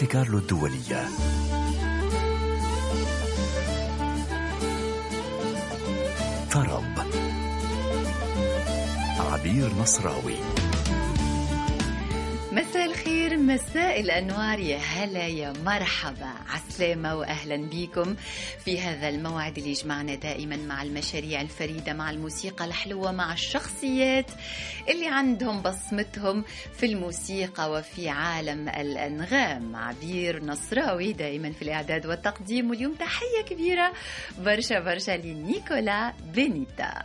مونتي كارلو الدولية. طرب عبير نصراوي. مساء الخير مساء الأنوار. يا هلا يا مرحبا. عسلامة وأهلا بكم في هذا الموعد اللي يجمعنا دائما مع المشاريع الفريدة مع الموسيقى الحلوة مع الشخصيات اللي عندهم بصمتهم في الموسيقى وفي عالم الأنغام. عبير نصراوي دائما في الإعداد والتقديم واليوم تحية كبيرة برشا برشا لنيكولا بينيتا.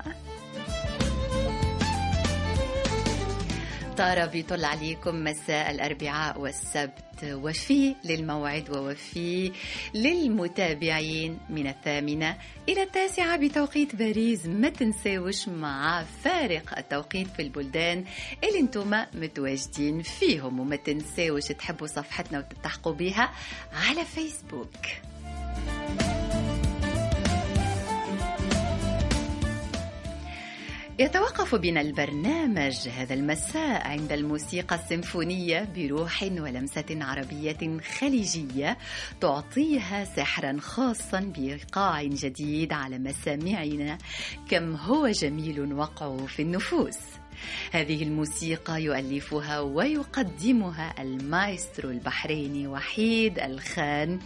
طار بيطل عليكم مساء الأربعاء والسبت. وفي للموعد ووفي للمتابعين من الثامنة إلى التاسعة بتوقيت باريس. ما تنساوش مع فارق التوقيت في البلدان اللي أنتم متواجدين فيهم. وما تنساوش تحبوا صفحتنا وتتحقوا بها على فيسبوك. يتوقف بنا البرنامج هذا المساء عند الموسيقى السيمفونية بروح ولمسة عربية خليجية تعطيها سحرا خاصا بإيقاع جديد على مسامعنا. كم هو جميل وقعه في النفوس. هذه الموسيقى يؤلفها ويقدمها المايسترو البحريني وحيد الخان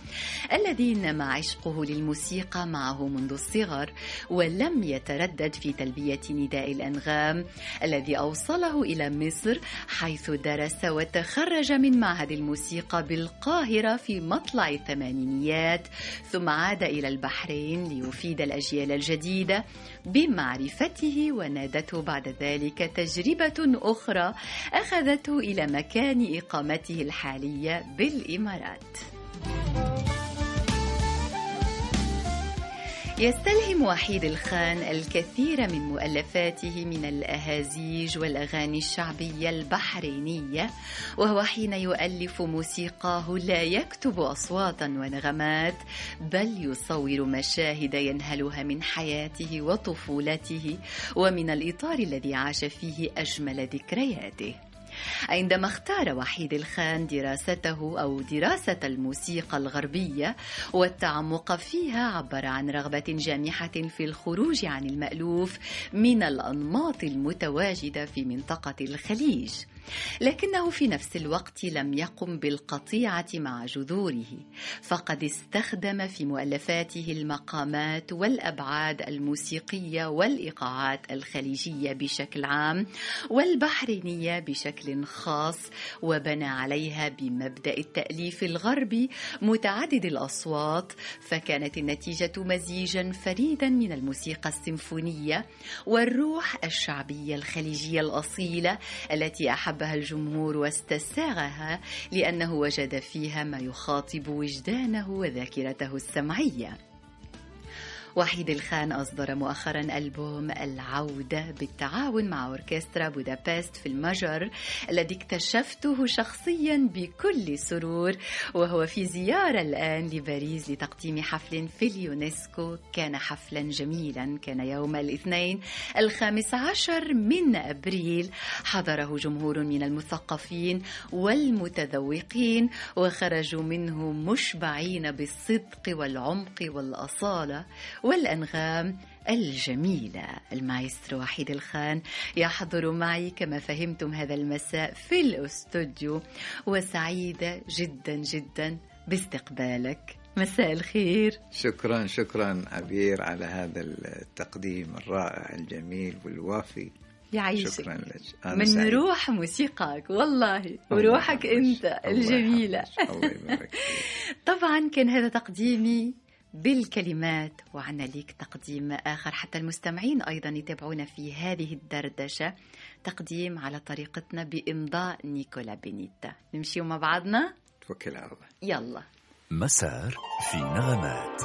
الذي نما عشقه للموسيقى معه منذ الصغر ولم يتردد في تلبية نداء الأنغام الذي أوصله إلى مصر حيث درس وتخرج من معهد الموسيقى بالقاهرة في مطلع الثمانينيات ثم عاد إلى البحرين ليفيد الأجيال الجديدة بمعرفته ونادته بعد ذلك تجربة أخرى أخذته إلى مكان إقامته الحالية بالإمارات. يستلهم وحيد الخان الكثير من مؤلفاته من الأهازيج والأغاني الشعبية البحرينية وهو حين يؤلف موسيقاه لا يكتب أصواتا ونغمات بل يصور مشاهد ينهلها من حياته وطفولته ومن الإطار الذي عاش فيه أجمل ذكرياته. عندما اختار وحيد الخان دراسته أو دراسة الموسيقى الغربية والتعمق فيها عبر عن رغبة جامحة في الخروج عن المألوف من الأنماط المتواجدة في منطقة الخليج. لكنه في نفس الوقت لم يقم بالقطيعة مع جذوره فقد استخدم في مؤلفاته المقامات والأبعاد الموسيقية والإيقاعات الخليجية بشكل عام والبحرينية بشكل خاص وبنى عليها بمبدأ التأليف الغربي متعدد الأصوات فكانت النتيجة مزيجا فريدا من الموسيقى السيمفونية والروح الشعبية الخليجية الأصيلة التي أحبها الجمهور واستساغها لأنه وجد فيها ما يخاطب وجدانه وذاكرته السمعية. وحيد الخان أصدر مؤخرا ألبوم العودة بالتعاون مع أوركسترا بودابست في المجر الذي اكتشفته شخصيا بكل سرور وهو في زيارة الآن لباريس لتقديم حفل في اليونسكو. كان حفلا جميلا كان يوم الاثنين الخامس عشر من أبريل. حضره جمهور من المثقفين والمتذوقين وخرجوا منه مشبعين بالصدق والعمق والأصالة. والأنغام الجميلة المايسترو وحيد الخان يحضر معي كما فهمتم هذا المساء في الأستوديو. وسعيدة جدا جدا باستقبالك. مساء الخير. شكرا شكرا عبير على هذا التقديم الرائع الجميل والوافي. يعيشك. شكرا لك. من سعيد. روح موسيقاك والله. وروحك أنت الجميلة. الله يبارك. طبعا كان هذا تقديمي بالكلمات وعنا ليك تقديم آخر. حتى المستمعين أيضا يتابعونا في هذه الدردشة. تقديم على طريقتنا بإمضاء نيكولا بينيتا نمشي مع بعضنا توكل على الله يلا. مسار في نغمات.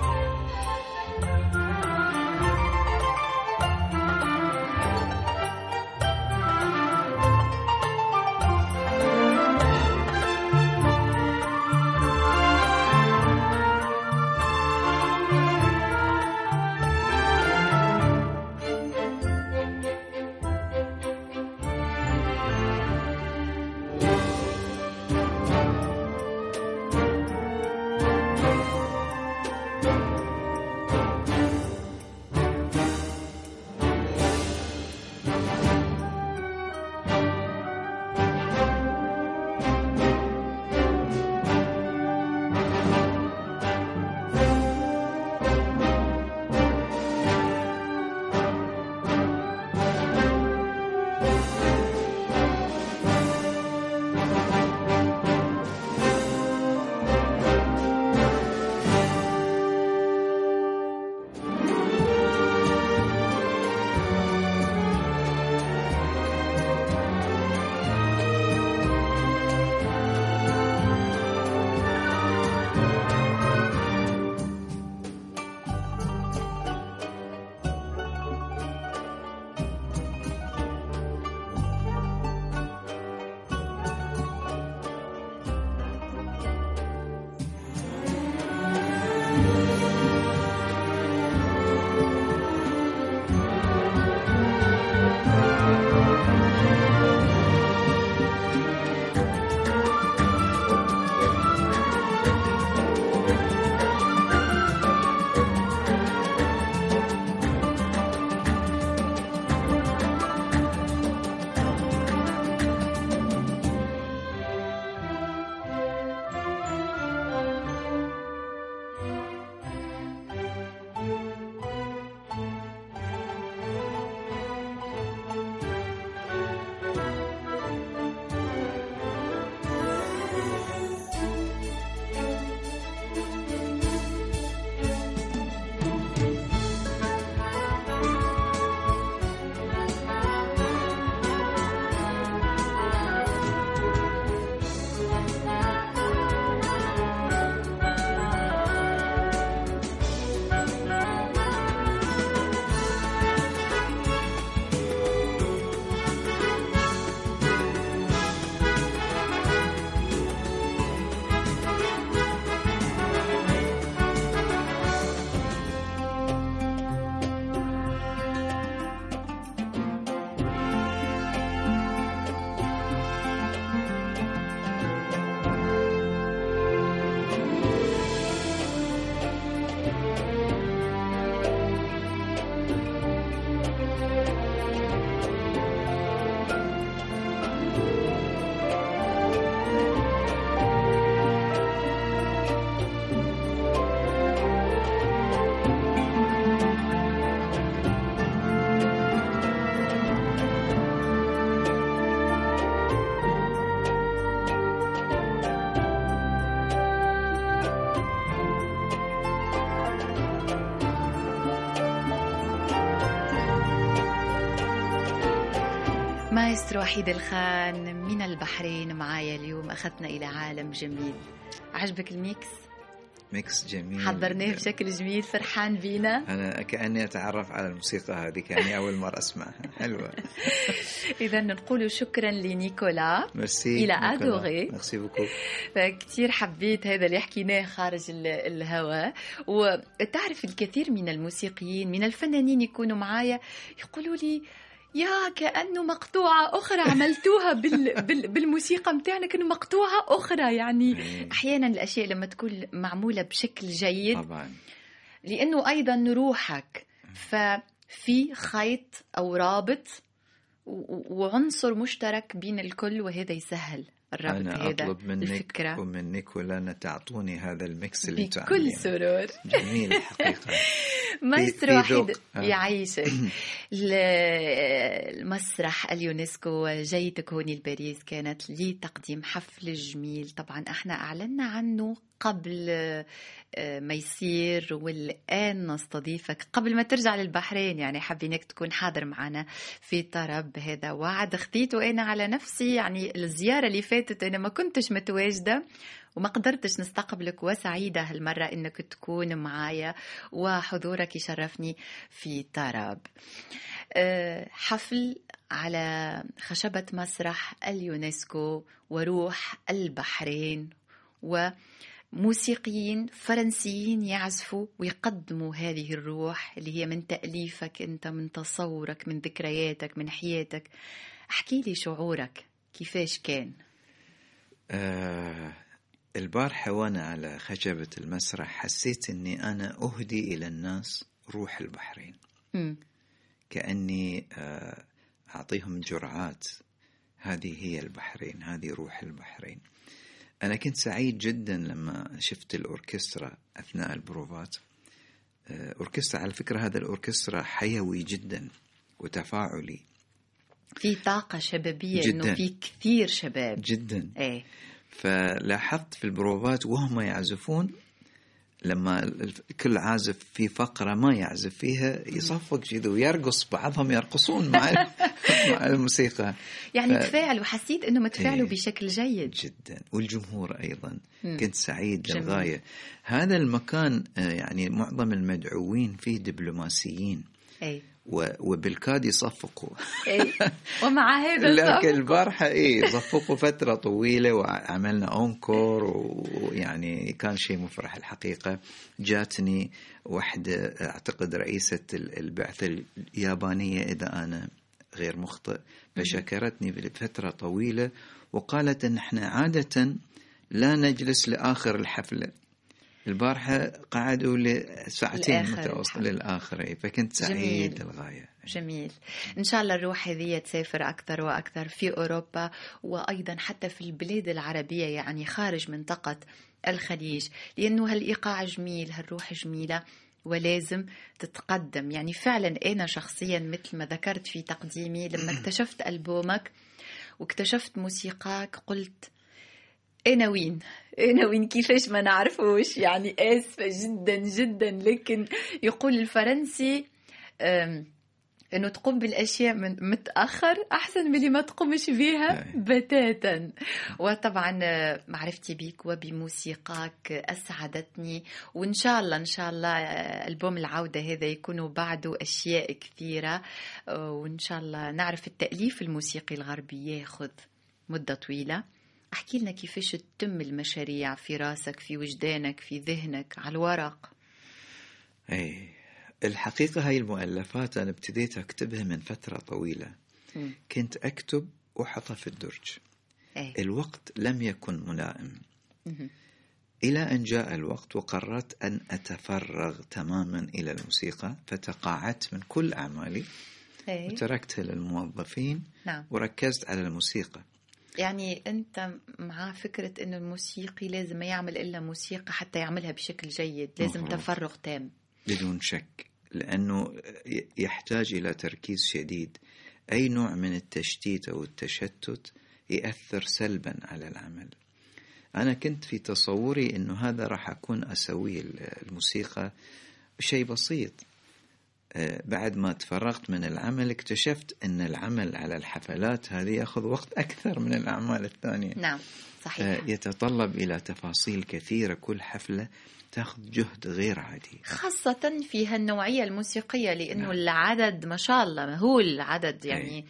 مايسترو وحيد الخان من البحرين معايا اليوم. أخذنا إلى عالم جميل. عجبك ال mix؟ ميكس جميل حضرناه بشكل جميل. فرحان بينا. أنا كأني أتعرف على الموسيقى هذه كأني أول مرة أسمعها. حلوة. إذا نقول شكرا لنيكولا. Merci il a adoré. Merci beaucoup. فكتير حبيت هذا اللي حكيناه خارج ال- الهواء. وتعرف الكثير من الموسيقيين من الفنانين يكونوا معايا يقولوا لي يا كأنه مقطوعة أخرى عملتوها بال بال بالموسيقى متاعنا كأنه مقطوعة أخرى. يعني أحيانا الأشياء لما تكون معمولة بشكل جيد طبعا. لأنه أيضا روحك. ففي خيط أو رابط وعنصر مشترك بين الكل وهذا يسهل. الرابط أنا أطلب منك الفكرة ومن نيكولا أن تعطوني هذا الميكس اللي بكل تعملينه. سرور جميل الحقيقة مايسترو وحيد. آه. يعيشك المسرح اليونسكو جيتك هون لباريس كانت لتقديم حفل جميل طبعا إحنا أعلنا عنه قبل آه، ما يصير والآن نستضيفك قبل ما ترجع للبحرين. يعني حابينك تكون حاضر معنا في طرب هذا وعد. خديته أنا على نفسي يعني الزيارة اللي فاتت أنا ما كنتش متواجدة وما قدرتش نستقبلك وسعيدة هالمرة إنك تكون معايا وحضورك يشرفني في طرب. أه، حفل على خشبة مسرح اليونسكو وروح البحرين وموسيقيين فرنسيين يعزفوا ويقدموا هذه الروح اللي هي من تأليفك أنت من تصورك من ذكرياتك من حياتك. احكي لي شعورك كيفاش كان؟ آه البارحة وأنا على خشبة المسرح حسيت أني أنا أهدي إلى الناس روح البحرين. مم. كأني آه أعطيهم جرعات. هذه هي البحرين هذه روح البحرين. أنا كنت سعيد جدا لما شفت الأوركسترا أثناء البروفات. آه، أوركسترا على فكرة هذا الأوركسترا حيوي جدا وتفاعلي. في طاقة شبابية جداً. إنه في كثير شباب. جدا. إيه. فلاحظت في البروفات وهم يعزفون لما كل عازف في فقرة ما يعزف فيها يصفق كذا ويرقص بعضهم يرقصون مع مع الموسيقى يعني ف- تفاعل وحسيت إنه متفاعلوا إيه. بشكل جيد جدا والجمهور أيضا مم. كنت سعيد جميل. للغاية هذا المكان آه، يعني معظم المدعوين فيه دبلوماسيين و- وبالكاد يصفقوا. إيه. ومع هذا لكن البارحة إيه صفقوا فترة طويلة وعملنا أونكور ويعني كان شيء مفرح الحقيقة. جاتني واحدة أعتقد رئيسة ال- البعثة اليابانية إذا أنا غير مخطئ فشكرتني لفترة طويلة وقالت إن إحنا عادة لا نجلس لآخر الحفلة. البارحة قعدوا لساعتين متواصلة. للآخر. إيه، فكنت سعيد جميل. للغاية. جميل. إن شاء الله الروح هذه تسافر أكثر وأكثر في أوروبا وأيضا حتى في البلاد العربية يعني خارج منطقة الخليج. لأنه هالإيقاع جميل هالروح جميلة ولازم تتقدم. يعني فعلا أنا شخصيا مثل ما ذكرت في تقديمي لما اكتشفت ألبومك واكتشفت موسيقاك قلت أنا وين أنا وين كيفاش ما نعرفوش. يعني آسفة جدا جدا. لكن يقول الفرنسي إنه تقوم بالأشياء من متأخر أحسن من اللي ما تقومش بها أي. بتاتا. وطبعا آه، معرفتي بك وبموسيقاك أسعدتني. وإن شاء الله إن شاء الله آه، ألبوم العودة هذا يكون بعده أشياء كثيرة. آه، وإن شاء الله نعرف التأليف الموسيقي الغربي ياخذ مدة طويلة. أحكي لنا كيفاش تتم المشاريع في راسك في وجدانك في ذهنك على الورق؟ اي الحقيقة هاي المؤلفات أنا ابتديت أكتبها من فترة طويلة. مم. كنت أكتب وأحطها في الدرج. إيه. الوقت لم يكن ملائم. مهم. إلى أن جاء الوقت وقررت أن أتفرغ تماما إلى الموسيقى فتقاعدت من كل أعمالي إيه. وتركتها للموظفين نعم. وركزت على الموسيقى. يعني أنت مع فكرة انه الموسيقي لازم ما يعمل إلا موسيقى حتى يعملها بشكل جيد لازم مفروض. تفرغ تام. بدون شك لأنه يحتاج إلى تركيز شديد. أي نوع من التشتيت أو التشتت يأثر سلبا على العمل. أنا كنت في تصوري أنه هذا راح أكون أسوي الموسيقى شيء بسيط. بعد ما تفرغت من العمل اكتشفت أن العمل على الحفلات هذه يأخذ وقت أكثر من الأعمال الثانية نعم صحيح آه، يتطلب إلى تفاصيل كثيرة كل حفلة تأخذ جهد غير عادي خاصة في هالنوعية الموسيقية لأنه نعم. العدد ما شاء الله مهول عدد يعني أي.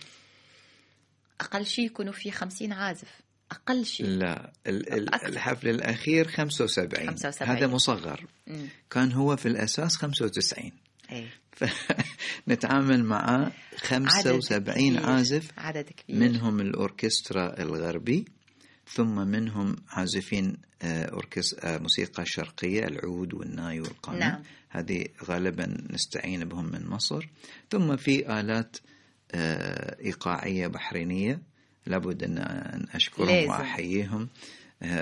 أقل شيء يكونوا في خمسين عازف أقل شيء لا أكثر. الحفل الأخير 75. 75. هذا مصغر مم. كان هو في الأساس 95 أي. فنتعامل مع عدد 75 كبير. عازف عدد كبير منهم الأوركسترا الغربي ثم منهم عازفين آه، أوركس آه، موسيقى شرقية العود والناي والقانون نعم. هذه غالبا نستعين بهم من مصر ثم في آلات آه، إيقاعية بحرينية لابد أن أشكرهم لازم. وأحييهم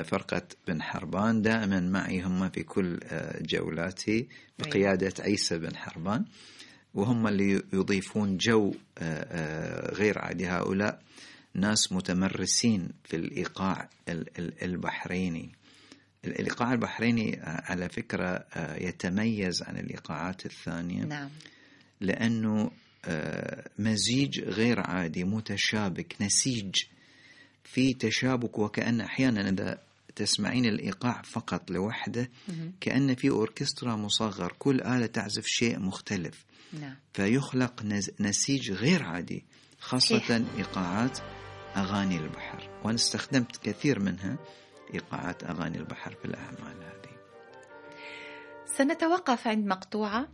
فرقة بن حربان. دائما معي هم في كل آه، جولاتي بقيادة عيسى بن حربان وهم اللي يضيفون جو آه، آه، غير عادي. هؤلاء ناس متمرسين في الإيقاع ال- ال- البحريني. الإيقاع البحريني آه، على فكرة آه، يتميز عن الإيقاعات الثانية نعم. لأنه آه، مزيج غير عادي متشابك نسيج. في تشابك وكأن أحيانا إذا تسمعين الإيقاع فقط لوحده. كأن في أوركسترا مصغر كل آلة تعزف شيء مختلف. نعم. فيخلق نسيج غير عادي خاصة. إيقاعات أغاني البحر. وأنا استخدمت كثير منها إيقاعات أغاني البحر في الأعمال هذه. سنتوقف عند مقطوعة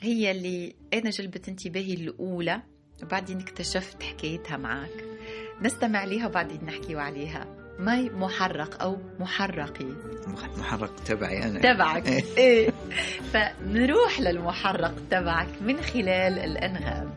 هي اللي أنا جلبت انتباهي الأولى وبعدين اكتشفت حكايتها معك. نستمع ليها وبعدين نحكي عليها. ماي محرق أو محرقي. مح- محرك تبعي أنا. تبعك. إيه. فنروح للمحرق تبعك من خلال الأنغام.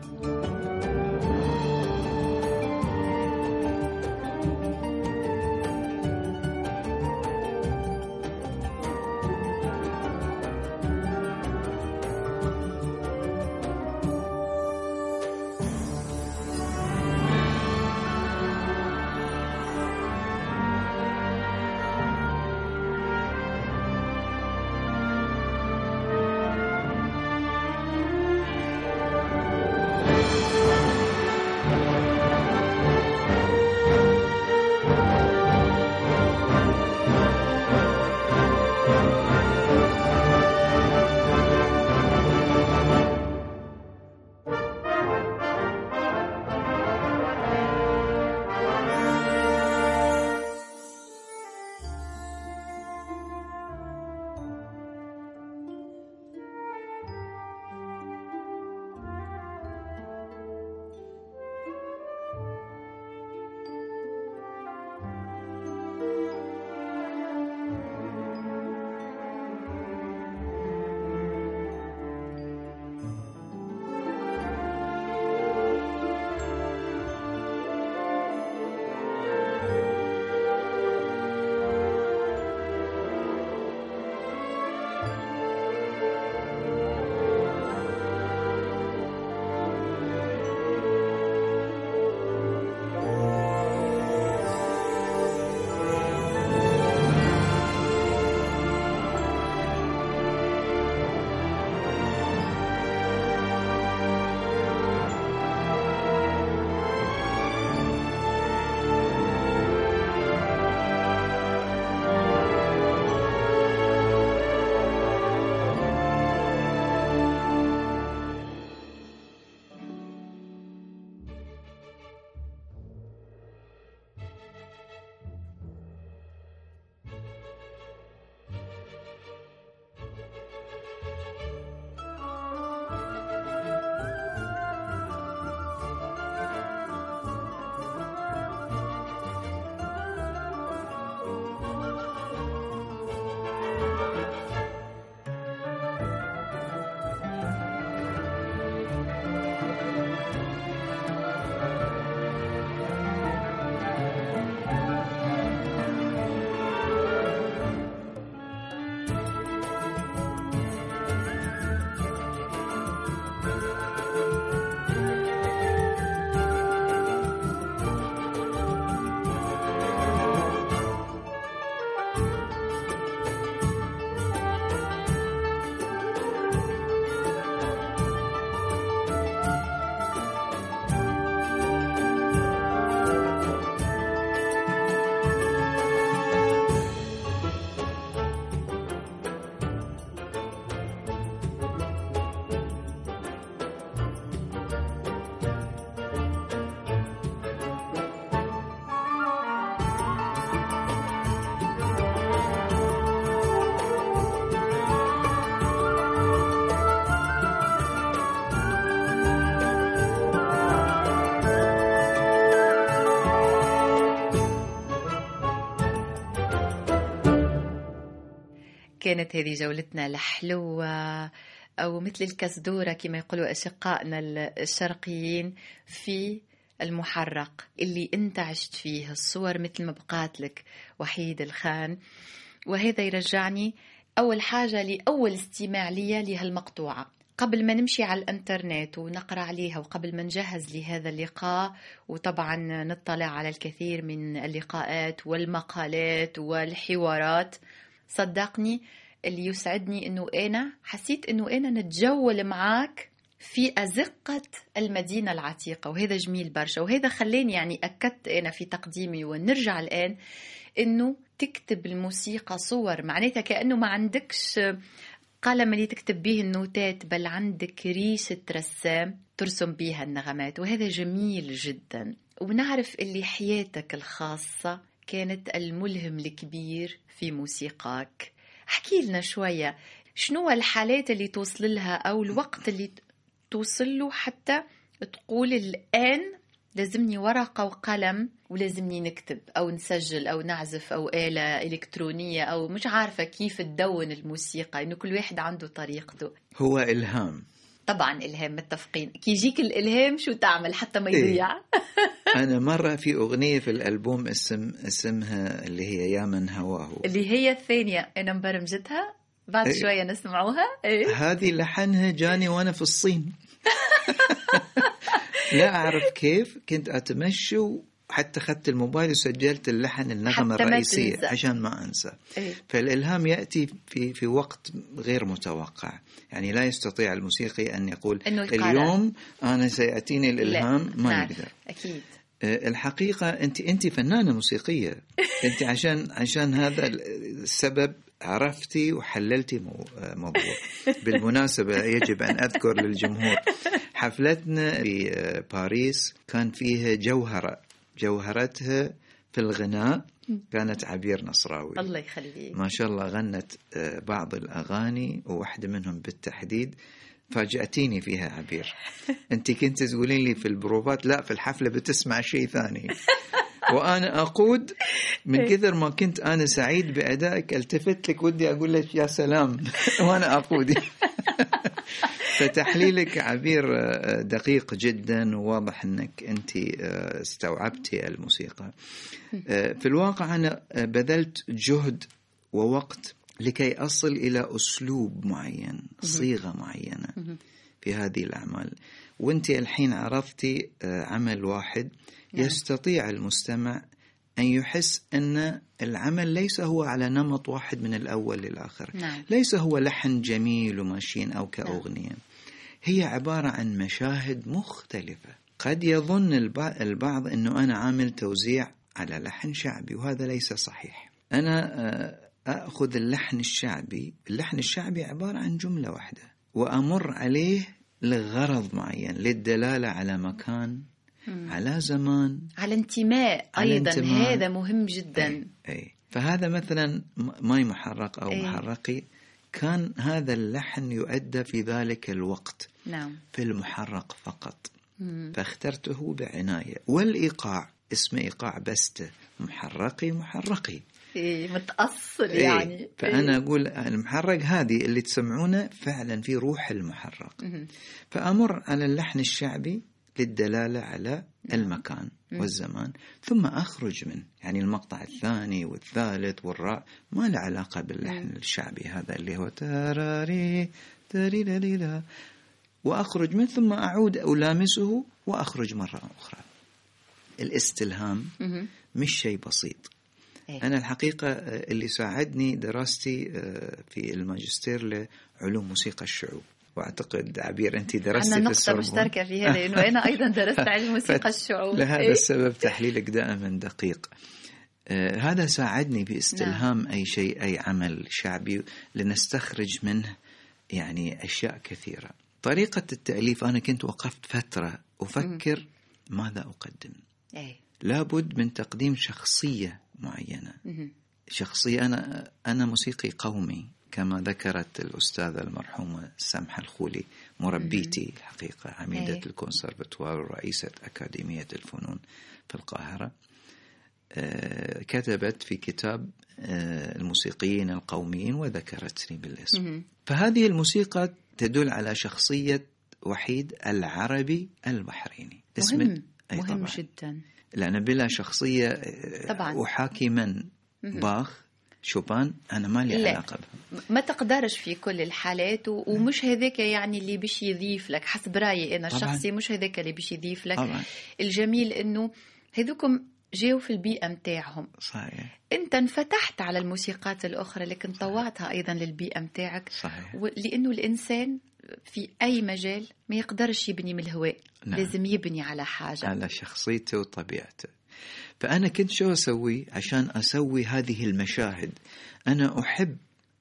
كانت هذه جولتنا الحلوة أو مثل الكسدورة كما يقولوا أشقائنا الشرقيين في المحرق اللي أنت عشت فيه الصور مثل ما بقات لك وحيد الخان. وهذا يرجعني أول حاجة لأول استماع لي لهالمقطوعة. قبل ما نمشي على الإنترنت ونقرأ عليها وقبل ما نجهز لهذا اللقاء وطبعا نطلع على الكثير من اللقاءات والمقالات والحوارات صدقني اللي يسعدني إنه أنا حسيت إنه أنا نتجول معاك في أزقة المدينة العتيقة وهذا جميل برشا وهذا خلاني يعني أكدت أنا في تقديمي ونرجع الآن أنه تكتب الموسيقى صور معناتها كأنه ما عندكش قلم اللي تكتب به النوتات بل عندك ريشة رسام ترسم بها النغمات وهذا جميل جدا. ونعرف اللي حياتك الخاصة كانت الملهم الكبير في موسيقاك. احكي لنا شوية شنو الحالات اللي توصل لها أو الوقت اللي توصل له حتى تقول الآن لازمني ورقة وقلم ولازمني نكتب أو نسجل أو نعزف أو آلة إلكترونية أو مش عارفة كيف تدون الموسيقى إنه كل واحد عنده طريقته. هو إلهام. طبعا إلهام متفقين. كي يجيك الإلهام شو تعمل حتى ما يضيع؟ إيه؟ أنا مرة في أغنية في الألبوم اسم اسمها اللي هي يا من هواه. اللي هي الثانية. أنا مبرمجتها بعد إيه؟ شوية نسمعوها. إيه؟ هذه لحنها جاني وأنا في الصين. لا أعرف كيف. كنت أتمشى حتى أخذت الموبايل وسجلت اللحن النغمة الرئيسية عشان ما أنسى. إيه؟ فالإلهام يأتي في في وقت غير متوقع. يعني لا يستطيع الموسيقي أن يقول اليوم أنا سيأتيني الإلهام ما نعرف. يقدر أكيد. آه، الحقيقة أنت أنت فنانة موسيقية. أنت عشان عشان هذا السبب عرفتي وحللتي موضوع. بالمناسبة يجب أن أذكر للجمهور حفلتنا في آه، باريس كان فيها جوهرة. جوهرتها في الغناء كانت عبير نصراوي. الله يخليك. ما شاء الله غنت آه، بعض الأغاني وواحدة منهم بالتحديد فاجأتيني فيها عبير. أنت كنت تقولين لي في البروفات لا في الحفلة بتسمع شيء ثاني. وأنا أقود من إيه. كثر ما كنت أنا سعيد بأدائك التفت لك ودي أقول لك يا سلام. وأنا أقود. فتحليلك عبير آه، دقيق جدا وواضح إنك أنت آه، استوعبتي الموسيقى. آه، في الواقع أنا بذلت جهد ووقت لكي أصل إلى أسلوب معين صيغة معينة في هذه الأعمال. وأنت الحين عرضتي عمل واحد نعم. يستطيع المستمع أن يحس أن العمل ليس هو على نمط واحد من الأول للآخر. نعم. ليس هو لحن جميل وماشين أو كأغنية. نعم. هي عبارة عن مشاهد مختلفة. قد يظن البعض أنه أنا عامل توزيع على لحن شعبي وهذا ليس صحيح. أنا آه، أخذ اللحن الشعبي اللحن الشعبي عبارة عن جملة واحدة وأمر عليه لغرض معين للدلالة على مكان مم. على زمان على انتماء على أيضا انتماء. هذا مهم جدا أي. أي. فهذا مثلا ماي محرق أو أي. محرقي كان هذا اللحن يؤدى في ذلك الوقت نعم. في المحرق فقط مم. فاخترته بعناية والإيقاع اسمه إيقاع بستة محرقي محرقي إيه متأصل إيه يعني. فأنا إيه. أقول المحرق هذه اللي تسمعونه فعلا في روح المحرق. فأمر على اللحن الشعبي للدلالة على نعم. المكان والزمان ثم أخرج منه يعني المقطع الثاني والثالث والراء ما له علاقة باللحن الشعبي هذا اللي هو تاراري تاري وأخرج منه ثم أعود ألامسه وأخرج مرة أخرى. الاستلهام مش شيء بسيط. إيه. أنا الحقيقة اللي ساعدني دراستي آه، في الماجستير لعلوم موسيقى الشعوب وأعتقد عبير أنت درستي في السوربون نقطه مشتركة فيها لأنه أنا أيضا درست علم موسيقى الشعوب لهذا إيه؟ السبب تحليلك دائما دقيق آه هذا ساعدني باستلهام نعم. أي شيء أي عمل شعبي لنستخرج منه يعني أشياء كثيرة طريقة التأليف أنا كنت وقفت فترة أفكر. ماذا أقدم أي. لابد من تقديم شخصية معينة. م. شخصية أنا أنا موسيقي قومي كما ذكرت الأستاذة المرحومة سمحة الخولي مربيتي الحقيقة عميدة الكونسرفتوار ورئيسة أكاديمية الفنون في القاهرة. آه، كتبت في كتاب آه، الموسيقيين القوميين وذكرتني بالاسم. فهذه الموسيقى تدل على شخصية وحيد العربي البحريني. اسم مهم. مهم طبعاً. جدا. لأن بلا شخصية آه، طبعاً. أحاكي من. باخ شوبان أنا ما لي لا. علاقة بهم ما تقدرش في كل الحالات ومش هذاك يعني اللي باش يضيف لك حسب رأيي أنا. الشخصي مش هذاك اللي باش يضيف لك طبعا الجميل إنه هذوكم جاوا في البيئة متاعهم. صحيح. انت انفتحت على الموسيقات الأخرى لكن طوعتها أيضا للبيئة متاعك. صحيح. لأنه الإنسان في أي مجال ما يقدرش يبني من الهواء. نعم. لازم يبني على حاجة. على شخصيته وطبيعته. فأنا كنت شو أسوي؟ عشان أسوي هذه المشاهد أنا أحب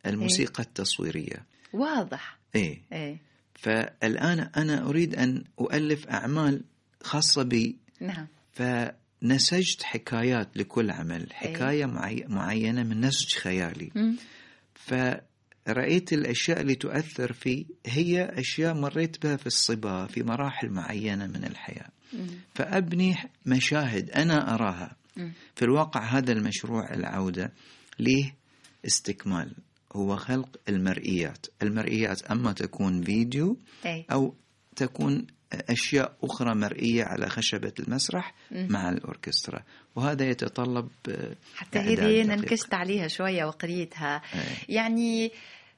الموسيقى التصويرية. واضح. إيه. إيه. فالآن أنا أريد أن أؤلف أعمال خاصة بي. نعم. فنسجت حكايات لكل عمل حكاية معي- معينة من نسج خيالي. مم. فرأيت الأشياء اللي تؤثر في هي أشياء مريت بها في الصبا في مراحل معينة من الحياة. مم. فأبني مشاهد أنا أراها. مم. في الواقع هذا المشروع العودة ليه استكمال. هو خلق المرئيات. المرئيات أما تكون فيديو إيه. أو تكون أشياء أخرى مرئية على خشبة المسرح مم. مع الأوركسترا وهذا يتطلب آه، حتى هذه أنا دقيق. نكشت عليها شوية وقريتها إيه. يعني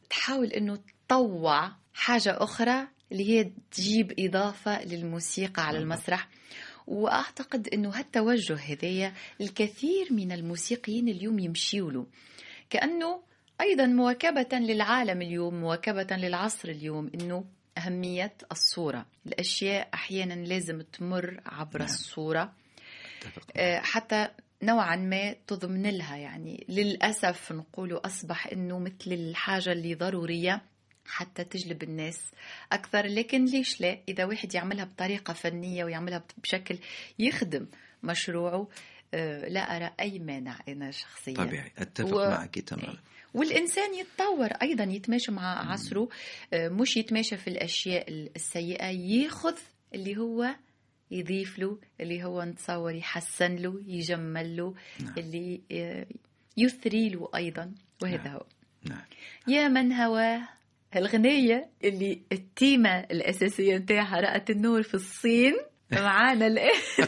تحاول أنه تطوع حاجة أخرى اللي هي تجيب إضافة للموسيقى على. المسرح وأعتقد أنه هالتوجه هذايا الكثير من الموسيقيين اليوم يمشيوا له كأنه أيضا مواكبة للعالم اليوم مواكبة للعصر اليوم أنه أهمية الصورة. الأشياء أحيانا لازم تمر عبر نعم. الصورة. آه، حتى نوعا ما تضمن لها يعني للأسف نقول أصبح أنه مثل الحاجة اللي ضرورية حتى تجلب الناس أكثر. لكن ليش لا؟ إذا واحد يعملها بطريقة فنية ويعملها بشكل يخدم مشروعه آه، لا أرى أي مانع أنا شخصيا. طبيعي. أتفق و- معك تماما. والإنسان يتطور أيضا يتماشى مع عصره آه، مش يتماشى في الأشياء السيئة ياخذ اللي هو يضيف له اللي هو نتصور يحسن له يجمل له نعم. اللي آه، يثري له أيضا وهذا نعم. هو نعم يا من هواه الغنية اللي التيمة الأساسية نتاعها رأت النور في الصين معانا الآن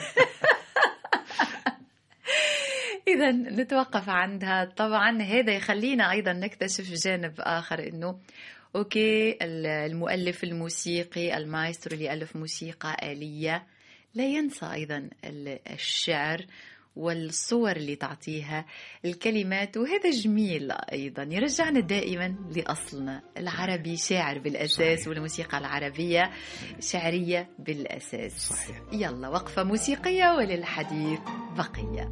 إذا نتوقف عندها. طبعا هذا يخلينا أيضا نكتشف جانب آخر إنه okay ال- المؤلف الموسيقي المايسترو اللي يألف موسيقى آلية لا ينسى أيضا ال- الشعر. والصور اللي تعطيها الكلمات وهذا جميل أيضا يرجعنا دائما لأصلنا العربي شاعر بالأساس صحيح. والموسيقى العربية شعرية بالأساس صحيح. يلا وقفة موسيقية وللحديث بقية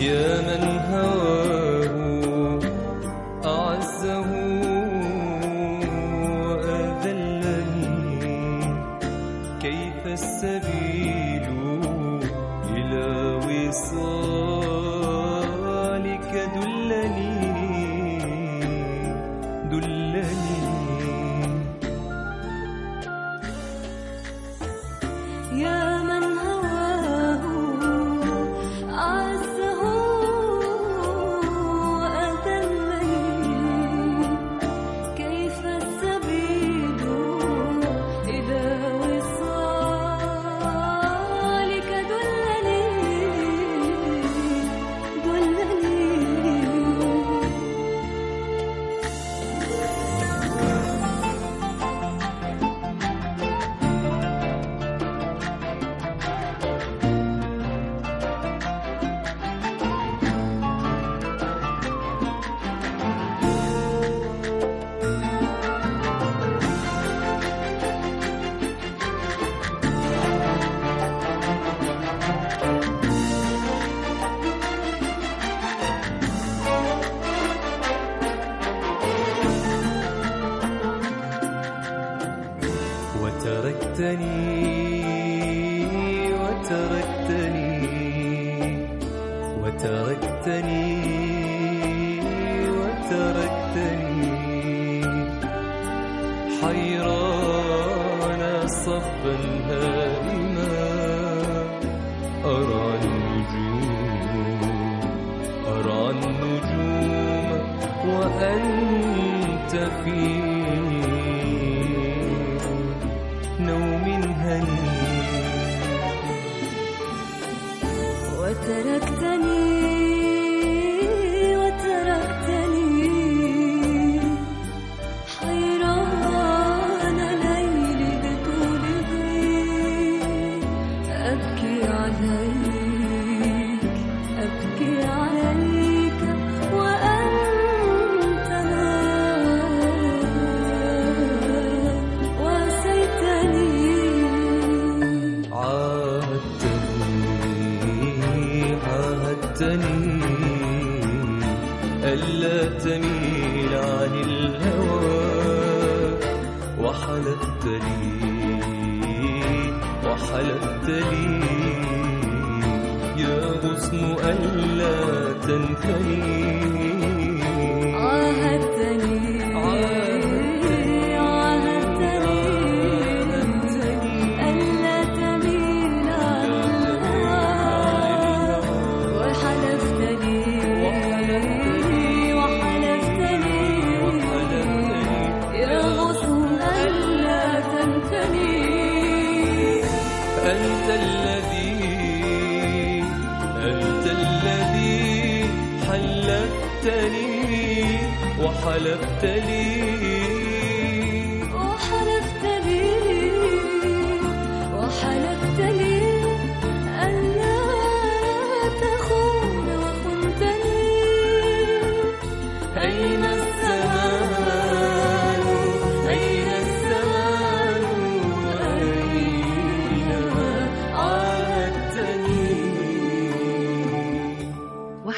يا من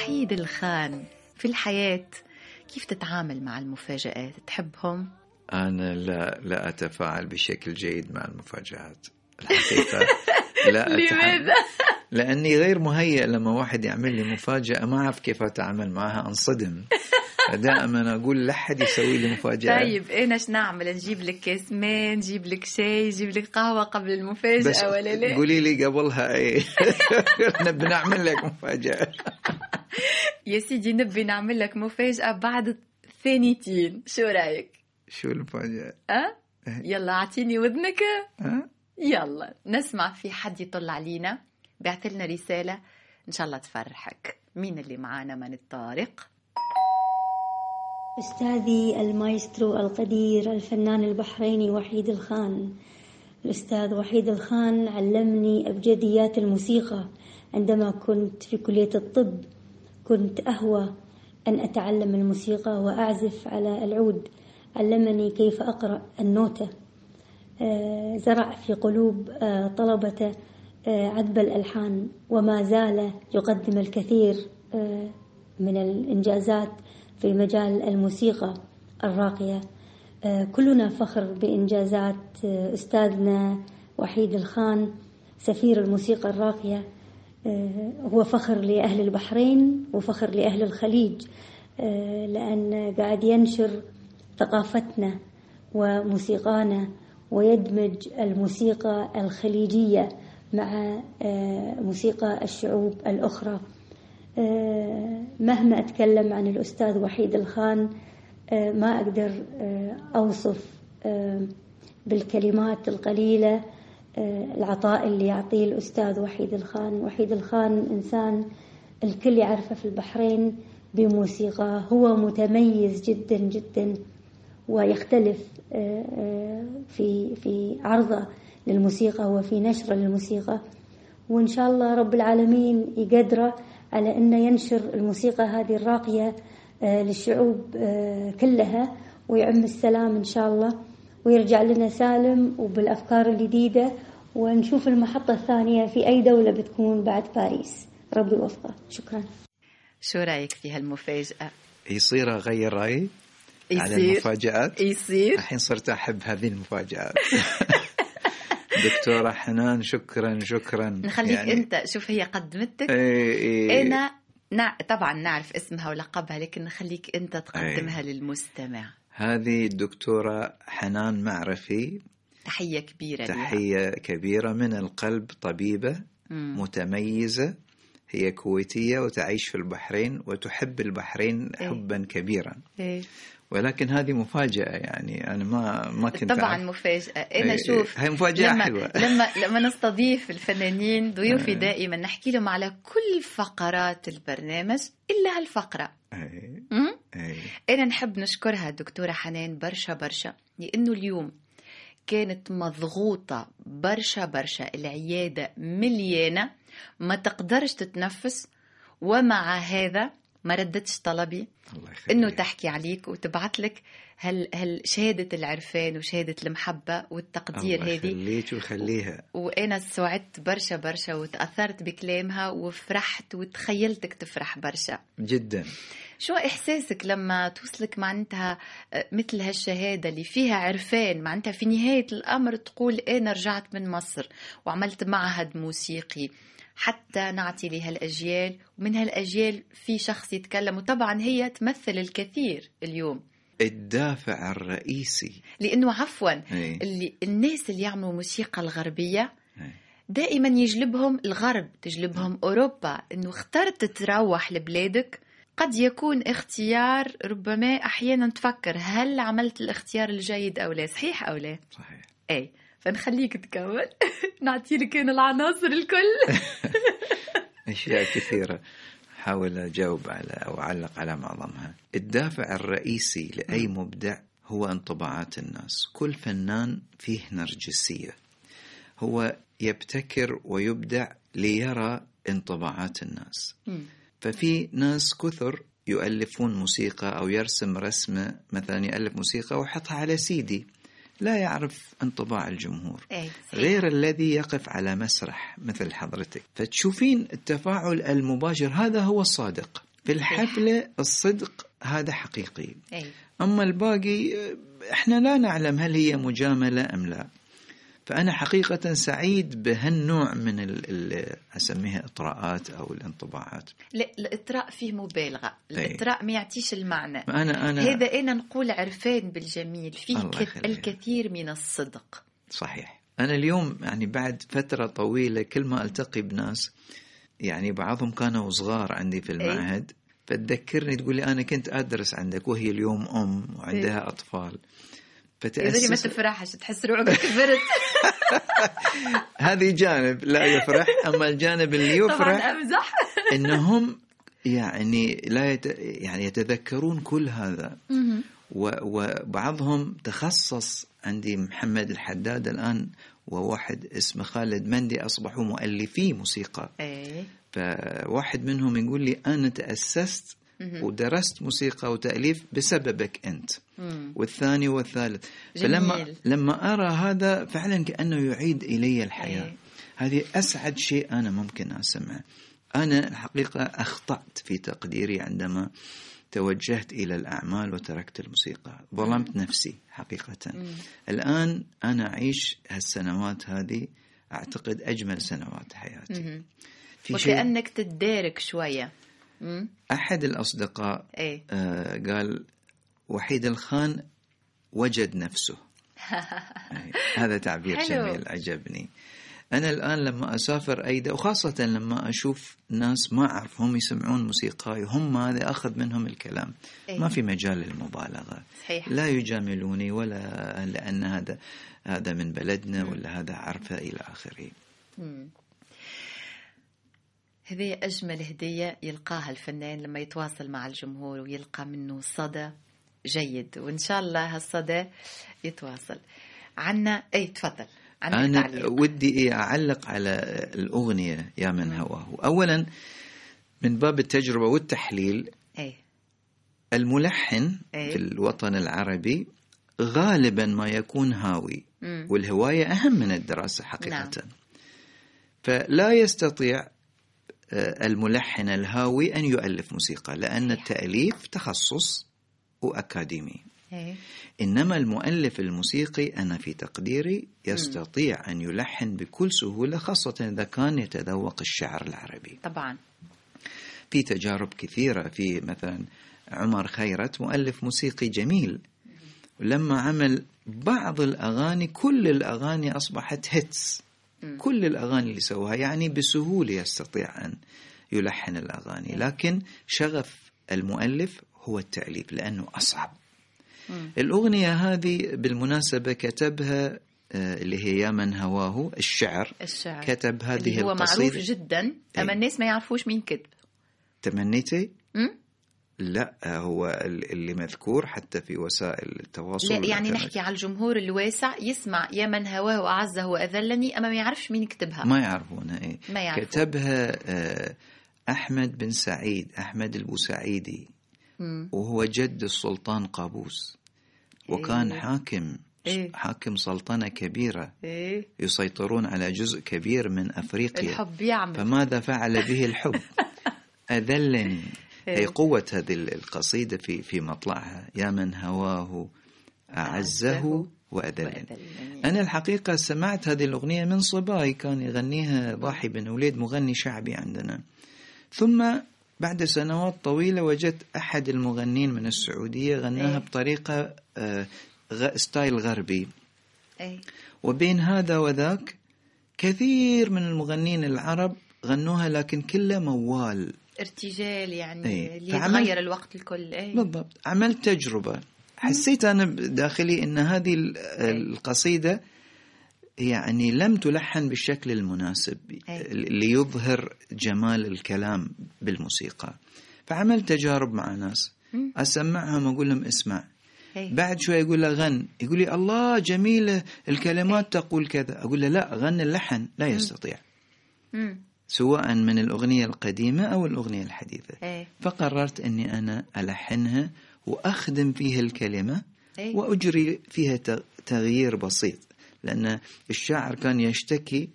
وحيد الخان في الحياة. كيف تتعامل مع المفاجآت؟ تحبهم؟ أنا لا لا أتفاعل بشكل جيد مع المفاجآت. الحقيقة لا أتحمل. لأني غير مهيئ لما واحد يعمل لي مفاجأة ما أعرف كيف أتعامل معها أنصدم. دائما أقول لا أحد يسوي لي مفاجأة طيب أنا إيش نعمل؟ نجيب لك كاس ماء نجيب لك شاي نجيب لك قهوة قبل المفاجأة بس ولا لا؟ قولي لي قبلها إيه؟ نبي نعمل لك مفاجأة يا سيدي نبي نعمل لك مفاجأة بعد ثانيتين شو رأيك؟ شو المفاجأة؟ أه؟ يلا أعطيني وذنك ها؟ يلا نسمع في حد يطل علينا. بعث لنا رسالة. إن شاء الله تفرحك. مين اللي معانا من الطارق؟ أستاذي المايسترو القدير الفنان البحريني وحيد الخان. الأستاذ وحيد الخان علمني أبجديات الموسيقى. عندما كنت في كلية الطب كنت أهوى أن أتعلم الموسيقى وأعزف على العود. علمني كيف أقرأ النوتة. آه، زرع في قلوب آه، طلبة آه، عذب الألحان. وما زال يقدم الكثير من الإنجازات في مجال الموسيقى الراقية. كلنا فخر بإنجازات أستاذنا وحيد الخان سفير الموسيقى الراقية. هو فخر لأهل البحرين وفخر لأهل الخليج آه، لأن قاعد ينشر ثقافتنا وموسيقانا ويدمج الموسيقى الخليجية مع آه، موسيقى الشعوب الأخرى. آه، مهما أتكلم عن الأستاذ وحيد الخان آه، ما أقدر آه، أوصف آه، بالكلمات القليلة آه، العطاء اللي يعطيه الأستاذ وحيد الخان. وحيد الخان إنسان الكل يعرفه في البحرين بموسيقى. هو متميز جدا جدا ويختلف آه، آه، في في عرضه للموسيقى وفي نشره للموسيقى. وإن شاء الله رب العالمين يقدره على أنه ينشر الموسيقى هذه الراقية آه، للشعوب آه، كلها. ويعم السلام إن شاء الله. ويرجع لنا سالم وبالأفكار الجديدة ونشوف المحطة الثانية في أي دولة بتكون بعد باريس. ربي يوفقه شكرا. شو رأيك في هالمفاجأة؟ يصير أغير رأيي على المفاجآت؟ يصير؟ الحين صرت أحب هذه المفاجآت. دكتورة حنان شكرا شكرا. نخليك يعني أنت شوف هي قدمتك إيه إيه. أنا نع... طبعا نعرف اسمها ولقبها لكن نخليك أنت تقدمها للمستمع. هذه الدكتورة حنان معرفي تحية كبيرة لها. تحية كبيرة من القلب طبيبة مم. متميزة هي كويتية وتعيش في البحرين وتحب البحرين إيه. حبا كبيرا إيه. ولكن هذه مفاجأة يعني أنا ما ما كنت طبعا أعرف. مفاجأة أنا إيه، شوف هاي مفاجأة لما حلوة. لما لما نستضيف الفنانين ضيوفي إيه. دائما نحكي لهم على كل فقرات البرنامج إلا هالفقرة أي مم؟ أي أنا نحب نشكرها الدكتورة حنان برشا برشا لأنه اليوم كانت مضغوطة برشا برشا العيادة مليانة ما تقدرش تتنفس ومع هذا ما ردتش طلبي. إنه تحكي عليك وتبعت لك هل هل شهادة العرفان وشهادة المحبة والتقدير الله هذه. يخليك ويخليها. وأنا سعدت برشا برشا وتأثرت بكلامها وفرحت وتخيلتك تفرح برشا. جدا. شو إحساسك لما توصلك معناتها آه، مثل هالشهادة اللي فيها عرفان؟ معناتها في نهاية الأمر تقول أنا رجعت من مصر وعملت معهد موسيقي. حتى نعطي لهالأجيال ومن هالأجيال في شخص يتكلم وطبعا هي تمثل الكثير اليوم. الدافع الرئيسي. لأنه عفوا أي. اللي الناس اللي يعملوا موسيقى الغربية أي. دائما يجلبهم الغرب تجلبهم أوروبا. إنه اخترت تروح لبلادك قد يكون اختيار ربما أحيانا تفكر هل عملت الاختيار الجيد أو لا صحيح أو لا؟ صحيح. اي فنخليك تكمل. نعطي لك أنا العناصر الكل. أشياء كثيرة. حاول أجاوب على أو أعلق على معظمها. الدافع الرئيسي لأي مبدع هو انطباعات الناس. كل فنان فيه نرجسية. هو يبتكر ويبدع ليرى انطباعات الناس. ففي ناس كثر يؤلفون موسيقى أو يرسم رسمة مثلا يألف موسيقى ويحطها على سيدي لا يعرف انطباع الجمهور. صحيح. غير الذي يقف على مسرح مثل حضرتك. فتشوفين التفاعل المباشر هذا هو الصادق. في الحفلة الصدق هذا حقيقي. اي أما الباقي إحنا لا نعلم هل هي مجاملة أم لا. فأنا حقيقة سعيد بهالنوع من ال ال أسميها إطراءات أو الانطباعات. لا الإطراء فيه مبالغة. أي. الإطراء ما يعطيش المعنى. أنا أنا هذا أنا نقول عرفان بالجميل. فيه. الكثير من الصدق. صحيح. أنا اليوم يعني بعد فترة طويلة كل ما ألتقي بناس يعني بعضهم كانوا صغار عندي في المعهد فتذكرني تقول لي أنا كنت أدرس عندك وهي اليوم أم وعندها أطفال. إذا ما فتأسس تفرحش تحس روحك كبرت. هذه جانب لا يفرح. أما الجانب اللي طبعا يفرح امزح إنهم يعني لا يت... يعني يتذكرون كل هذا. و... وبعضهم تخصص عندي محمد الحداد الآن وواحد اسمه خالد مندي أصبحوا مؤلفي موسيقى. إيه. فواحد منهم يقول لي أنا تأسست ودرست موسيقى وتأليف بسببك أنت. والثاني والثالث. جميل. فلما لما أرى هذا فعلا كأنه يعيد إلي الحياة. إيه. هذه أسعد شيء أنا ممكن أسمعه. أنا الحقيقة أخطأت في تقديري عندما توجهت إلى الأعمال وتركت الموسيقى. ظلمت نفسي حقيقة. الآن أنا أعيش هالسنوات هذه أعتقد أجمل سنوات حياتي. في شيء وكأنك تتدارك شوية. مم. أحد الأصدقاء إيه آه، قال وحيد الخان وجد نفسه هذا تعبير حلو. جميل عجبني أنا الآن لما أسافر أيضا وخاصة لما أشوف ناس ما أعرف هم يسمعون موسيقاي هم هذا أخذ منهم الكلام إيه. ما في مجال للمبالغة صحيح لا يجاملوني ولا لأن هذا هذا من بلدنا ولا هذا عرفة إلى آخره. هذه أجمل هدية يلقاها الفنان لما يتواصل مع الجمهور ويلقى منه صدى جيد. وإن شاء الله هالصدى يتواصل. عنا أي تفضل. عندك أنا تعليق ودي إيه أعلق على الأغنية يا من هواه. أولا من باب التجربة والتحليل أي الملحن إيه. في الوطن العربي غالبا ما يكون هاوي مم. والهواية أهم من الدراسة حقيقة. نعم. فلا يستطيع الملحن الهاوي أن يؤلف موسيقى لأن التأليف تخصص وأكاديمي. أي إنما المؤلف الموسيقي أنا في تقديري يستطيع أن يلحن بكل سهولة خاصة إذا كان يتذوق الشعر العربي. طبعا. في تجارب كثيرة في مثلا عمر خيرت مؤلف موسيقي جميل. لما عمل بعض الأغاني كل الأغاني أصبحت هيتس كل الأغاني اللي سواها يعني بسهولة يستطيع أن يلحن الأغاني لكن شغف المؤلف هو التأليف لأنه أصعب. الأغنية هذه بالمناسبة كتبها آه، اللي هي يا من هواه الشعر. الشعر. كتب هذه اللي هو معروف القصيدة. جدا. أي. اما الناس ما يعرفوش مين كتب. تمنيتي؟ لا هو ال- اللي مذكور حتى في وسائل التواصل لا يعني نحكي على الجمهور الواسع يسمع يا من هواه وأعزه وأذلني أما ما يعرفش مين كتبها ما يعرفونها إيه. ما يعرفون. كتبها آه، أحمد بن سعيد أحمد البوسعيدي. وهو جد السلطان قابوس وكان إيه. حاكم إيه. حاكم سلطنة كبيرة إيه يسيطرون على جزء كبير من أفريقيا الحب يعمل فماذا فعل به الحب أذلني أي قوة هذه القصيدة في في مطلعها. يا من هواه أعزه وأذلني. أنا الحقيقة سمعت هذه الأغنية من صباي كان يغنيها ضاحي بن وليد مغني شعبي عندنا. ثم بعد سنوات طويلة وجدت أحد المغنين من السعودية غناها إيه. بطريقة آه، ستايل غربي. إيه. وبين هذا وذاك كثير من المغنين العرب غنوها لكن كله موال. ارتجال يعني إيه. اللي يتغير الوقت الكل إيه. بالضبط. عملت تجربة. حسيت أنا داخلي أن هذه ال- القصيدة يعني لم تلحن بالشكل المناسب أي. ليظهر جمال الكلام بالموسيقى. فعملت تجارب مع ناس. أسمعهم أقول لهم اسمع. إيه. بعد شوي يقول له غن. يقول لي الله جميلة الكلمات تقول كذا. أقول له لا غن اللحن لا يستطيع. مم. سواء من الأغنية القديمة أو الأغنية الحديثة. إيه. فقررت أني أنا ألحنها وأخدم فيها الكلمة إيه. وأجري فيها تغ- تغيير بسيط. لأن الشاعر كان يشتكي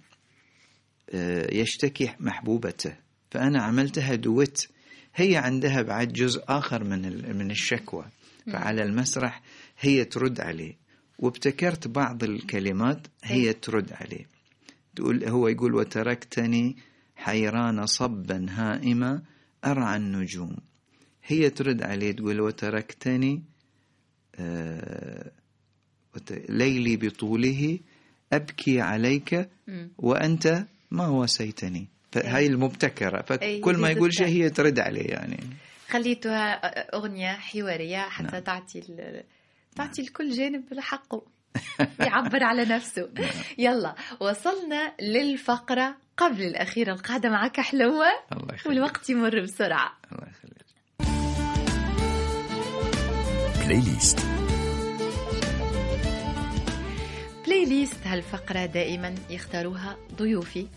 آه، يشتكي محبوبته. فأنا عملتها دويت هي عندها بعد جزء آخر من من الشكوى. فعلى المسرح هي ترد عليه. وابتكرت بعض الكلمات هي ترد عليه. تقول هو يقول وتركتني حيران صبا هائما أرعى النجوم هي ترد عليه تقول وتركتني آه ليلي بطوله أبكي عليك. وأنت ما واسيتني فهي المبتكرة أي، فكل ما هي يقول شيء. هي ترد عليه يعني خليتها أغنية حوارية حتى نعم. تعطي. تعطي لكل جانب حقه يعبر على نفسه. يلا وصلنا للفقرة قبل الأخيرة القاعدة معك حلوة الله يخليك. والوقت يمر بسرعة. الله يخليك. playlist playlist هالفقرة دائما يختاروها ضيوفي.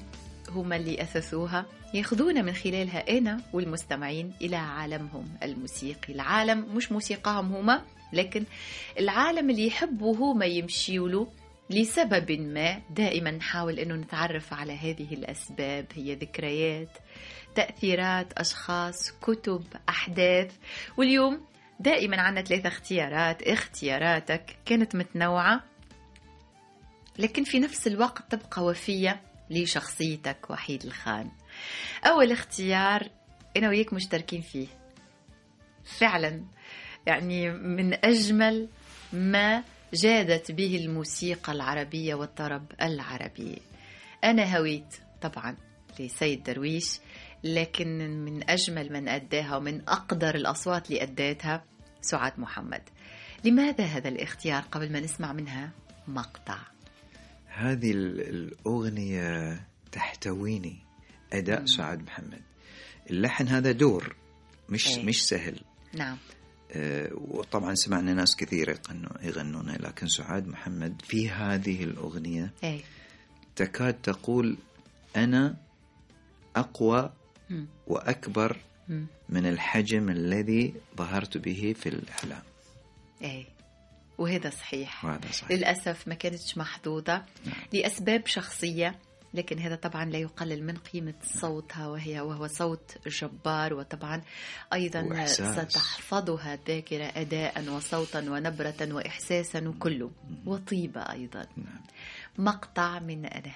هم اللي أسسوها. ياخذونا من خلالها أنا والمستمعين إلى عالمهم الموسيقي. العالم مش موسيقاهم هما. لكن العالم اللي يحبوا هما يمشيوا له لسبب ما. دائما نحاول أنه نتعرف على هذه الأسباب هي ذكريات تأثيرات أشخاص كتب أحداث. واليوم دائما عندنا ثلاثة اختيارات. اختياراتك كانت متنوعة لكن في نفس الوقت تبقى وفية لشخصيتك وحيد الخان. أول اختيار أنا وياك مشتركين فيه. فعلا يعني من أجمل ما جادت به الموسيقى العربية والطرب العربي. أنا هويت طبعا لسيد درويش لكن من أجمل من أداها ومن أقدر الأصوات اللي أداتها سعاد محمد. لماذا هذا الاختيار قبل ما نسمع منها مقطع؟ هذه ال- الأغنية تحتويني أداء سعاد محمد. اللحن هذا دور مش إيه. مش سهل. نعم. وطبعا سمعنا ناس كثير يغنوا يغنونها لكن سعاد محمد في هذه الأغنية إيه. تكاد تقول أنا أقوى. وأكبر. من الحجم الذي ظهرت به في الإعلام. إيه. وهذا صحيح. وهذا صحيح. للأسف ما كانتش محظوظة. لأسباب شخصية لكن هذا طبعا لا يقلل من قيمة صوتها وهي وهو صوت جبار. وطبعا أيضا وإحساس. ستحفظها الذاكرة أداء وصوتا ونبرة وإحساسا وكله وطيبة أيضا. نعم. مقطع من أنا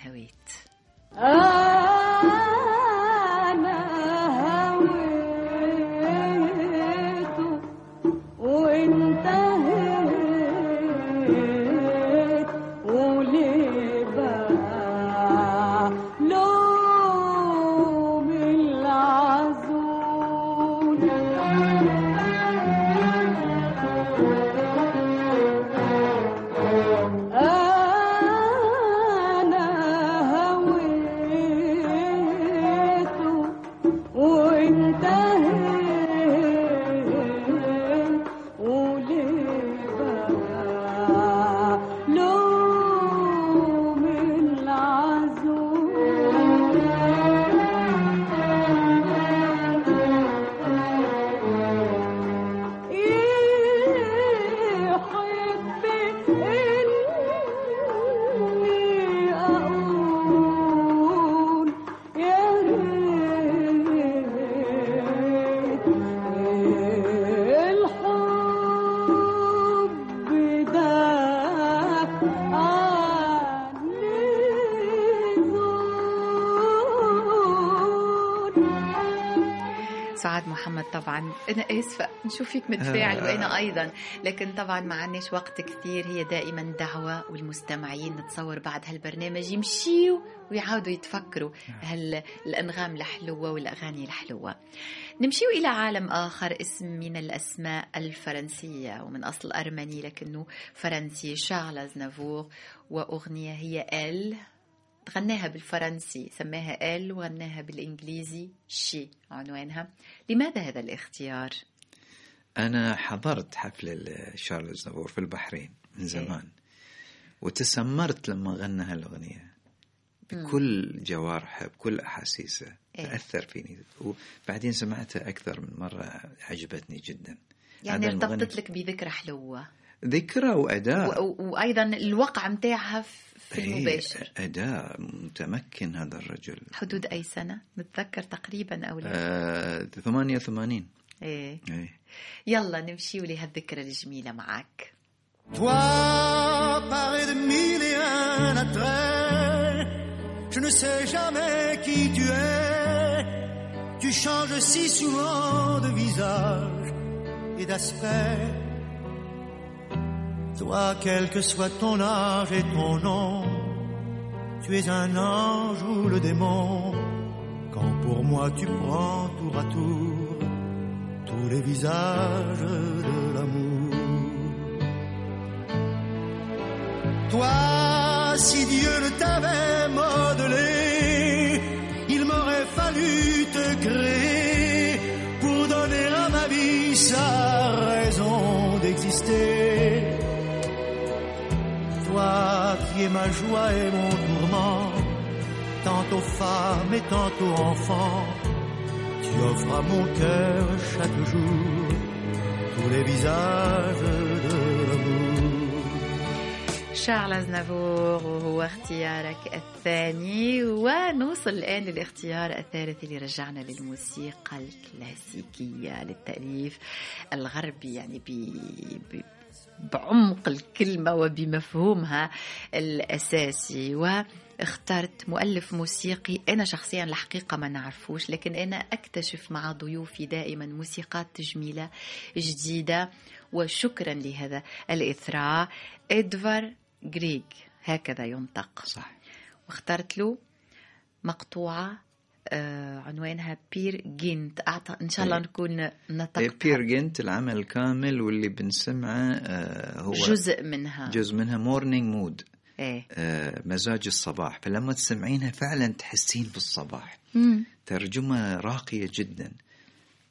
محمد طبعا. أنا آسفة. نشوف فيك متفاعل آه. وأنا أيضا. لكن طبعا ما عندناش وقت كثير. هي دائما دعوة والمستمعين نتصور بعد هالبرنامج يمشيوا ويعاودوا يتفكروا هل الأنغام الحلوة والأغاني الحلوة. نمشيو إلى عالم آخر اسم من الأسماء الفرنسية ومن أصل أرمني لكنه فرنسي. شارل ازنافور وأغنية هي ال غناها بالفرنسي سماها آل وغناها بالإنجليزي شي عنوانها. لماذا هذا الاختيار؟ أنا حضرت حفل شارلز نافور في البحرين من زمان وتسمرت لما غنى هالأغنية بكل جوارحه بكل أحاسيسه إيه. تأثر فيني. وبعدين سمعتها أكثر من مرة عجبتني جدا. يعني ارتبطت لك بذكرى حلوة. ذكرى وأداء. و- و- وأيضا الوقع متاعها في إيه، المباشر. أداء متمكن هذا الرجل. حدود أي سنة؟ متذكر تقريبا أو لا؟ آه 88 إيه. إيه. يلا نمشي لهالذكرى الجميلة معك Toi, paré de mille et un attraits, je ne sais jamais qui tu es. Tu changes si souvent de visage et d'aspect. Toi, quel que soit ton âge et ton nom, tu es un ange ou le démon. Quand pour moi tu prends tour à tour tous les visages de l'amour. Toi, si Dieu ne t'avait Toi qui es ma joie et mon tourment, tantôt femme et tantôt enfant, tu offres à mon cœur chaque jour tous les visages de l'amour. شارل أزنافور وهو اختيارك الثاني ونوصل الآن للاختيار الثالث اللي رجعنا للموسيقى الكلاسيكية للتأليف الغربي يعني ب... ب... بعمق الكلمة وبمفهومها الأساسي. واخترت مؤلف موسيقي. أنا شخصيا الحقيقة ما نعرفوش لكن أنا أكتشف مع ضيوفي دائما موسيقات جميلة جديدة. وشكرا لهذا الإثراء. إدفار غريغ هكذا ينطق. صح. واخترت له مقطوعة عنوانها بير جينت أعط... إن شاء الله إيه. نكون نطقت إيه، Peer Gynt العمل كامل واللي بنسمعه آه، هو جزء منها جزء منها Morning Mood إيه. مزاج الصباح فلما تسمعينها فعلا تحسين بالصباح مم. ترجمة راقية جدا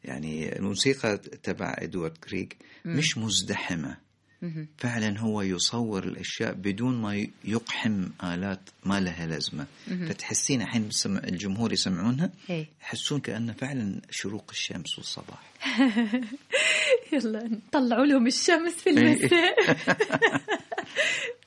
يعني الموسيقى تبع إدوارد غريغ مش مزدحمة. فعلا هو يصور الأشياء بدون ما يقحم آلات ما لها لازمة. فتحسين الحين الجمهور يسمعونها إيه. يحسون كأنه فعلا شروق الشمس والصباح. يلا نطلعوا لهم الشمس في إيه. المساء.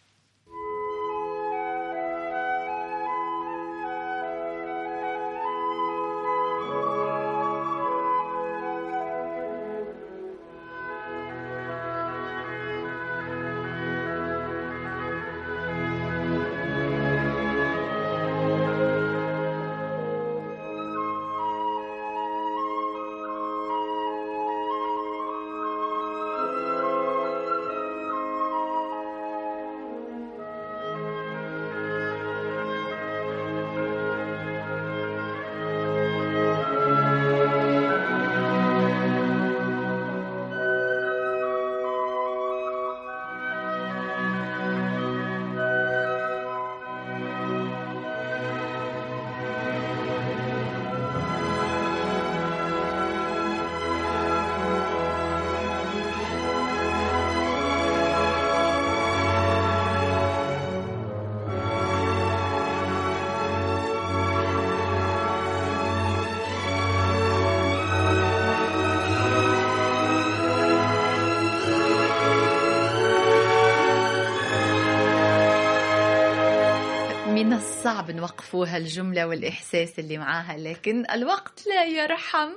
نوقفوا هالجملة والإحساس اللي معاها لكن الوقت لا يرحم.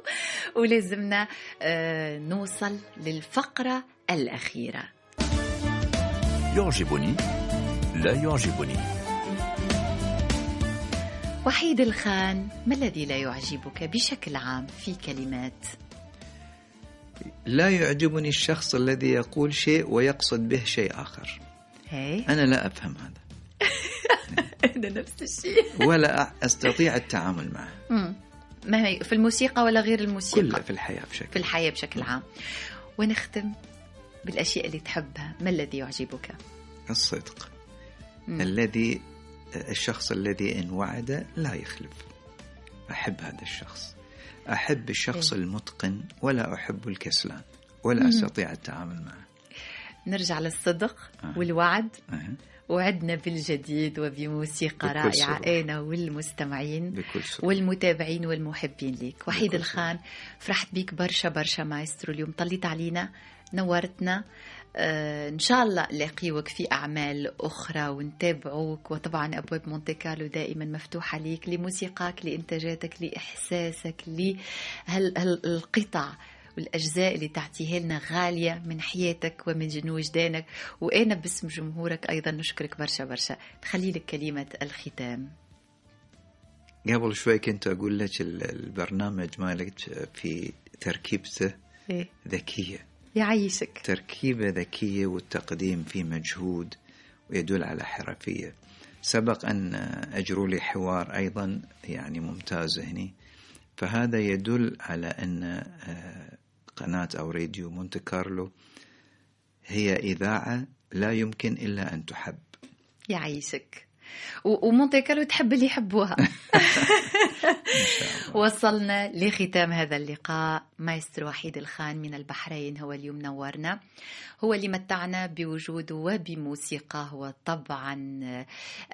ولازمنا آه، نوصل للفقرة الأخيرة. يعجبني لا يعجبني. وحيد الخان ما الذي لا يعجبك بشكل عام في كلمات؟ لا يعجبني الشخص الذي يقول شيء ويقصد به شيء آخر. هي؟ أنا لا أفهم هذا. ده نفس الشيء. ولا أستطيع التعامل معه. ما هي في الموسيقى ولا غير الموسيقى؟ كله في الحياة في بشكل الحياة بشكل عام. ونختم بالأشياء اللي تحبها. ما الذي يعجبك؟ الصدق. مم. الذي الشخص الذي إن وعد لا يخلف. أحب هذا الشخص. أحب الشخص إيه. المتقن ولا أحب الكسلان. ولا مم. أستطيع التعامل معه. نرجع للصدق آه. والوعد. أه. وعدنا بالجديد وبموسيقى رائعة. أنا والمستمعين والمتابعين والمحبين ليك وحيد الخان فرحت بيك برشا برشا مايسترو اليوم. طليت علينا نورتنا. آه إن شاء الله نلاقيوك في أعمال أخرى ونتابعوك. وطبعا أبواب مونتي كارلو دائما مفتوحه ليك لموسيقاك لإنتاجاتك لإحساسك لهالقطع والأجزاء اللي تعطيها لنا غالية من حياتك ومن جنو وجدانك. وأنا باسم جمهورك أيضا نشكرك برشا برشا. تخلي لك كلمة الختام. قبل شوي كنت أقول لك ال- البرنامج مالك في تركيبته إيه. ذكية. يعيشك. تركيبة ذكية والتقديم فيه مجهود ويدل على حرفية. سبق أن أجروا لي حوار أيضا يعني ممتاز هني. فهذا يدل على أن آه، قناة أو راديو مونت كارلو هي إذاعة لا يمكن إلا أن تحب. يعيشك. ومونتي كارلو تحب اللي يحبوها. وصلنا لختام هذا اللقاء. مايسترو وحيد الخان من البحرين هو اليوم نورنا. هو اللي متعنا بوجوده وبموسيقاه وطبعا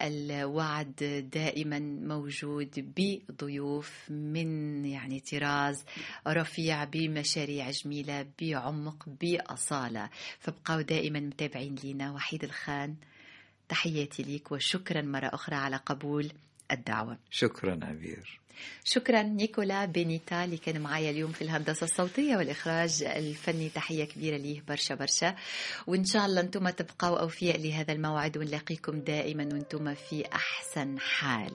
الوعد دائما موجود بضيوف من يعني طراز رفيع بمشاريع جميلة بعمق بأصالة. فابقوا دائما متابعين لنا وحيد الخان تحياتي ليك وشكرا مرة أخرى على قبول الدعوة. شكرا عبير شكرا نيكولا بينيتا اللي كان معايا اليوم في الهندسة الصوتية والإخراج الفني. تحية كبيرة ليه برشا برشا. وإن شاء الله أنتم تبقوا أوفياء لهذا الموعد ونلاقيكم دائما وأنتم في أحسن حال.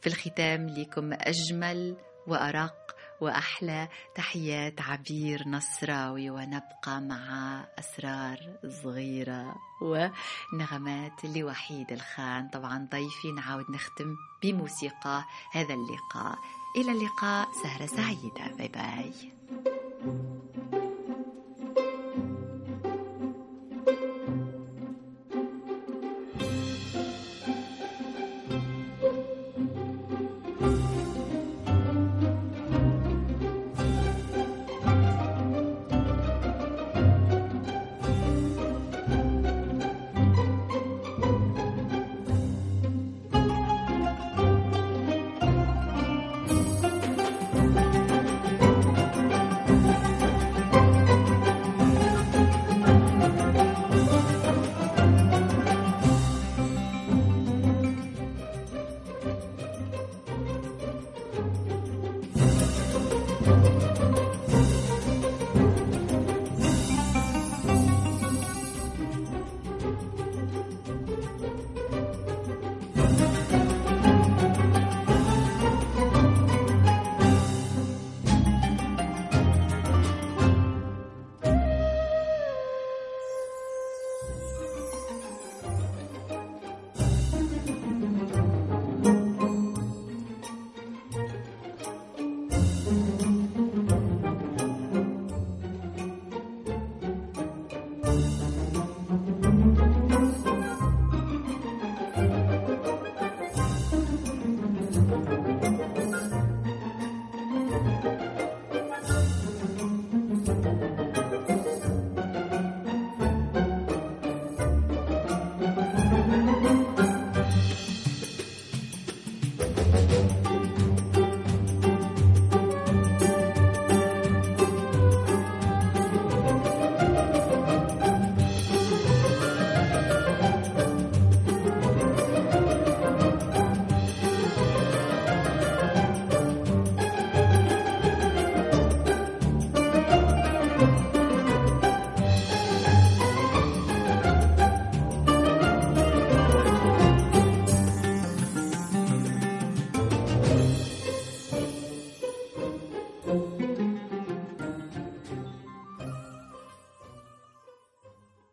في الختام لكم أجمل وأرق وأحلى تحيات عبير نصراوي ونبقى مع أسرار صغيرة ونغمات لوحيد الخان. طبعا ضيفي نعاود نختم بموسيقى هذا اللقاء. إلى اللقاء سهرة سعيدة. باي باي.